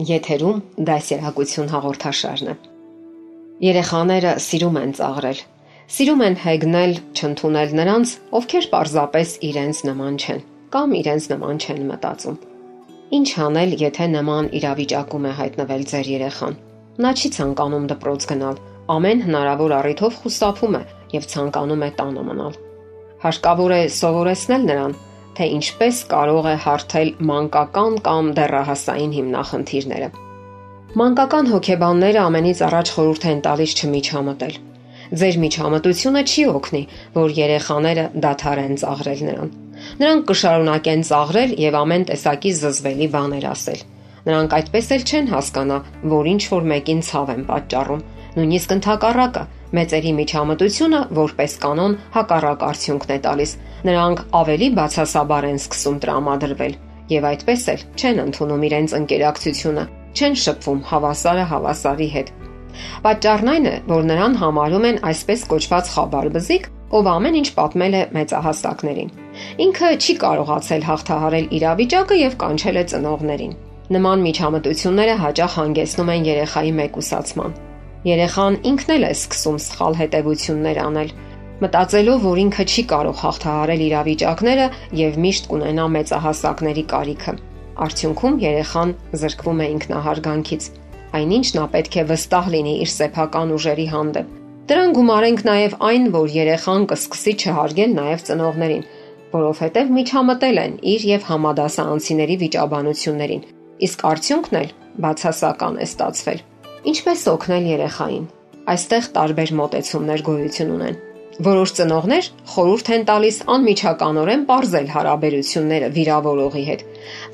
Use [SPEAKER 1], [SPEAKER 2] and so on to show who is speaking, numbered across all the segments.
[SPEAKER 1] Եթերում դասերակցություն հաղորդաշարն է։ Երեխաները սիրում են ծաղրել։ Սիրում են հեգնել, չընդունել նրանց, ովքեր պարզապես իրենց նման չեն կամ իրենց նման չեն մտածում։ Ինչ անել, եթե նման իրավիճակում է հայտնվել ձեր երեխան։ Նա չի ցանկանում դպրոց գնալ, ամեն հնարավոր առիթով խուսափում է եւ ցանկանում է տանը մնալ։ Հարկավոր է սովորեցնել նրան, թե ինչպես կարող է հարթել մանկական կամ դեռահասային հիմնախնդիրները։ Մանկական հոգեբանները ամենից առաջ խորհուրդ են տալիս չմիջամտել։ Ձեր միջամտությունը չի օգնի, որ երեխաները դադարեն ծաղրել նրան։ Նրանք կշարունակեն ծաղրել եւ ամեն տեսակի զզվելի բաներ ասել։ Նրանք այդպես էլ չեն հասկանա, որ ինչ որ մեկին ցավ են պատճառում, նույնիսկ ընդհակառակը մեծերի միջամտությունը որպես կանոն հակառակ արդյունքն է տալիս նրանք ավելի բացասաբար են սկսում տրամադրվել եւ այդպես էլ չեն ընդունում իրենց ընկերակցությունը, չեն շփվում հավասարը հավասարի հետ։ Պատճառն այն է, որ նրան համարում են այսպես կոչված խաբար բզիկ, ով ամեն ինչ պատմել է մեծահասակներին։ Ինքը չի կարողացել հաղթահարել իրավիճակը եւ կանչել է ծնողներին։ Նման միջամտությունները հաճախ հանգեցնում են երեխայի մեկուսացման։ Երեխան ինքն էլ է սկսում սխալ հետևություններ անել, մտածելով, որ ինքը չի կարող հաղթահարել իրավիճակները եւ միշտ կունենա մեծահասակների կարիքը։ Արդյունքում երեխան զրկվում է ինքնահարգանքից։ Այնինչ նա պետք է վստահ լինի իր սեփական ուժերի հանդեպ։ Դրան գումարենք նաև այն, որ երեխան կսկսի չհարգել նաև ծնողներին, որովհետև միջամտել են իր եւ համադասարանցիների վիճաբանություններին։ Իսկ արդյունքն էլ բացասական է ստացվել։ Ինչպես օգնել երեխային։ Այստեղ տարբեր մոտեցումներ գոյություն ունեն։ Որոշ ծնողներ խորհուրդ են տալիս անմիջականորեն parzել հարաբերությունները վիրավորողի հետ։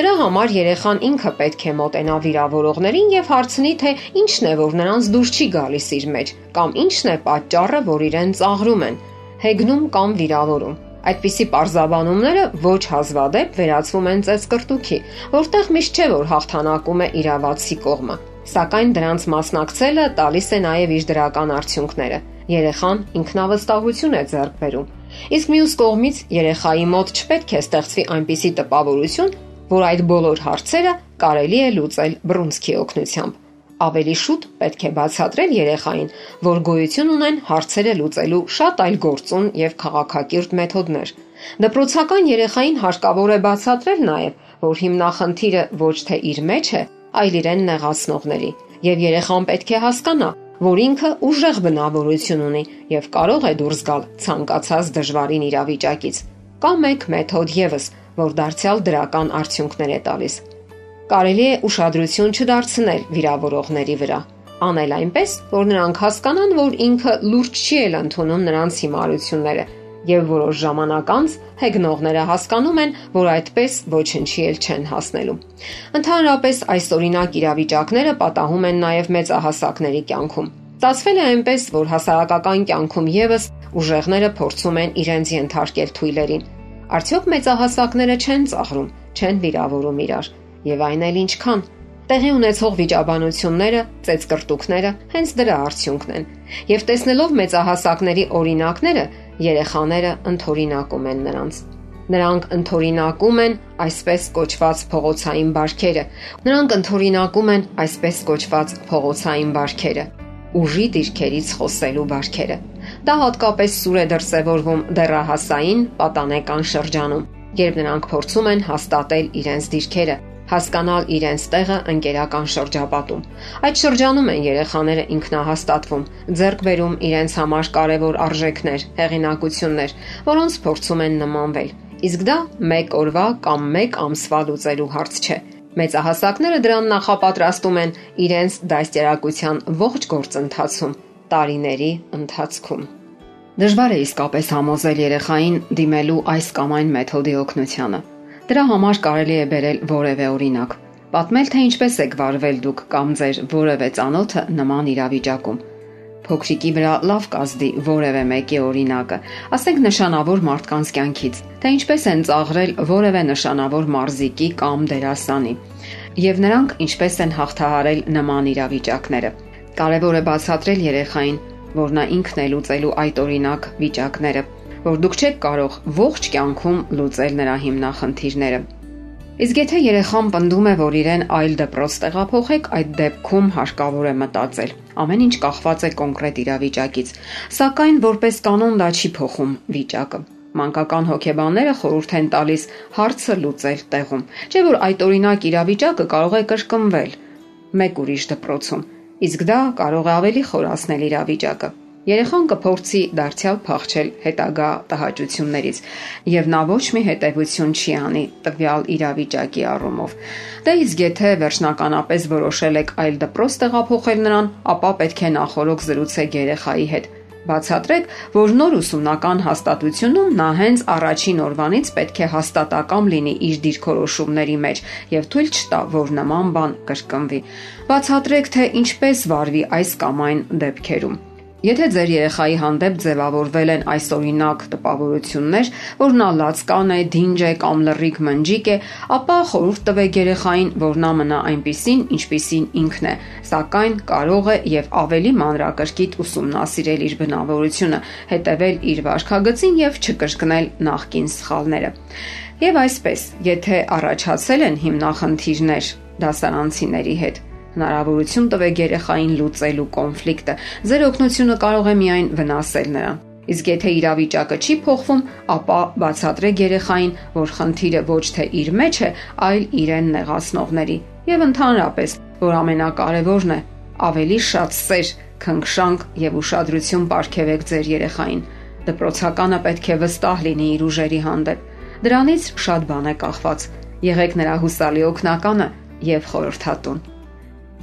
[SPEAKER 1] Դրա համար երեխան ինքը պետք է մոտենա վիրավորողներին եւ հարցնի, թե ինչն է, որ նրանց դուր չի գալիս իր մեջ, կամ ինչն է պատճառը, որ իրեն ծաղրում են, հեգնում կամ վիրավորում։ Այդպիսի պարզաբանումները ոչ հազվադեպ վերածվում են ծեսկրտուքի, որտեղ միշտ չէ որ հաղթանակում է իրավացի կողմը։ Սակայն դրանց մասնակցելը տալիս է նաև իր դրական արդյունքները. Երեխան ինքնավստահություն է ձեռք բերում։ Իսկ մյուս կողմից երեխայի մոտ չպետք է ստեղծվի այնպիսի տպավորություն, որ այդ բոլոր հարցերը կարելի է լուծել բռունցքի օգնությամբ։ Ավելի շուտ պետք է բացատրել երեխային, որ գոյություն ունեն հարցերը լուծելու շատ այլ գործուն եւ քաղաքակիրթ մեթոդներ։ Դպրոցական երեխային հարկավոր է բացատրել նաեւ, որ հիմնախնդիրը ոչ թե իր մեջ է, այլ իրեն նեղացնողների, եւ երեխան պետք է հասկանա, որ ինքը ուժեղ բնավորություն ունի եւ կարող է դուրս գալ ցանկացած դժվարին իրավիճակից։ Կա մեկ մեթոդ եւս, որ դարձյալ դրական արդյունքներ է տալիս։ Կարելի է ուշադրություն չդարձնել վիրավորողների վրա, անել այնպես, որ նրանք հասկանան, որ ինքը լուրջ չի ել ընդունում նրանց հիմարությունները եւ որոշ ժամանակ անց հեգնողները հասկանում են, որ այդպես ոչնչի էլ չեն հասնելու։ Ընդհանրապես այս օրինակ իրավիճակները պատահում են նաեւ մեծահասակների կյանքում։ Ստացվել է այնպես, որ հասարակական կյանքում եւս ուժեղները փորձում են իրենց ենթարկել թույլերին։ Արդյոք մեծահասակները չեն ծաղրում, չեն վիրավորում իրար, եւ այն էլ ինչքան Տեղի ունեցող վիճաբանությունները, ծեծկրտուկները հենց դրա արդյունքն են։ Եվ տեսնելով մեծահասակների օրինակները, երեխաները ընթորինակում են նրանց։ Նրանք ընթորինակում են այսպես կոչված փողոցային բարքերը։ Նրանք ընթորինակում են այսպես կոչված փողոցային բարքերը։ Ուժի դիրքերից խոսելու բարքերը։ Դա հատկապես սուր է դրսևորվում դեռահասային պատանեկան շրջանում, երբ նրանք փորձում են հաստատել իրենց դիրքերը, հասկանալ իրենց տեղը ընկերական շրջապատում։ Այդ շրջանում են երեխաները ինքնահաստատվում, ձեռք բերում իրենց համար կարևոր արժեքներ, հեղինակություններ, որոնց փորձում են նմանվել։ Իսկ դա մեկ օրվա կամ մեկ ամսվա լուծելու հարց չէ։ Մեծահասակները դրան նախապատրաստում են իրենց դաստիարակության ողջ գործընթացում, տարիների ընթացքում։ Դժվար է իսկապես համոզել երեխային դիմելու այս կամ այն մեթոդի օգնությանը Դրա համար կարելի է բերել որևէ օրինակ։ Պատմել թե ինչպես եք վարվել դուք կամ ձեր որևէ ծանոթը նման իրավիճակում։ Փոքրիկի վրա լավ կազդի որևէ մեկի օրինակը, ասենք նշանավոր մարդկանց կյանքից, թե ինչպես են ծաղրել որևէ նշանավոր մարզիկի կամ դերասանի, եւ նրանք ինչպես են հաղթահարել նման իրավիճակները։ Կարևոր է բացատրել երեխային, որ նա ինքն է լուծելու այդ օրինակ վիճակները, որ դուք չեք կարող ողջ կյանքում լուծել նրա հիմնախնդիրները Իսկ եթե երեխան պնդում է, որ իրեն այլ դպրոց տեղափոխեք, այդ դեպքում հարկավոր է մտածել։ Ամեն ինչ կախված է կոնկրետ իրավիճակից, սակայն որպես կանոն դա չի փոխում վիճակը։ Մանկական հոգեբանները խորհուրդ են տալիս հարցը լուծել տեղում։ Չէ՞ որ այդ օրինակ իրավիճակը կարող է կրկնվել մեկ ուրիշ դպրոցում, իսկ դա կարող է ավելի խորացնել իրավիճակը։ Երեխան կփորձի դարձյալ փախչել հետագա տհաճություններից, եւ նա ոչ մի հետեւություն չի անի տվյալ իրավիճակի առումով։ Դե իսկ եթե վերջնականապես որոշել եք այլ դպրոց տեղափոխել նրան, ապա պետք է նախորոք զրուցեք երեխայի հետ Բացատրեք, որ նոր ուսումնական հաստատությունում նա հենց առաջին օրվանից պետք է հաստատակամ լինի իր դիրքորոշումների մեջ եւ թույլ չտա, որ նման բան կրկնվի։ Բացատրեք, թե ինչպես վարվի այս կամ այն դեպքերում։ Եթե ձեր երեխայի հանդեպ ձևավորվել են այս օրինակ տպավորություններ, որ նա լացկան է, դինջ է կամ լռիկ մնջիկ է, ապա խորհուրդ տվեք երեխային, որ նա մնա այնպիսին, ինչպիսին ինքն է, սակայն կարող է եւ ավելի մանրակրկիտ ուսումնասիրել իր բնավորությունը, հետևել իր վարքագծին եւ չկրկնել նախկին սխալները։ Եվ այսպես, եթե առաջացել են հիմնախնդիրներ դասարանցիների հետ, Հնարավորություն տվեք երեխային լուծելու կոնֆլիկտը։ Ձեր օգնությունը կարող է միայն վնասել նրան։ Իսկ եթե իրավիճակը չի փոխվում, ապա բացատրեք երեխային, որ խնդիրը ոչ թե իր մեջ է, այլ իրեն նեղացնողների։ Եվ ընդհանրապես, որ ամենակարևորն է, ավելի շատ սեր, քնքշանք եւ ուշադրություն ապարգևեք ձեր երեխային։ Դպրոցականը պետք է վստահ լինի իր ուժերի հանդեպ։ Դրանից շատ բան է կախված։ Եղեք նրա հուսալի օգնականը եւ խորհրդատուն։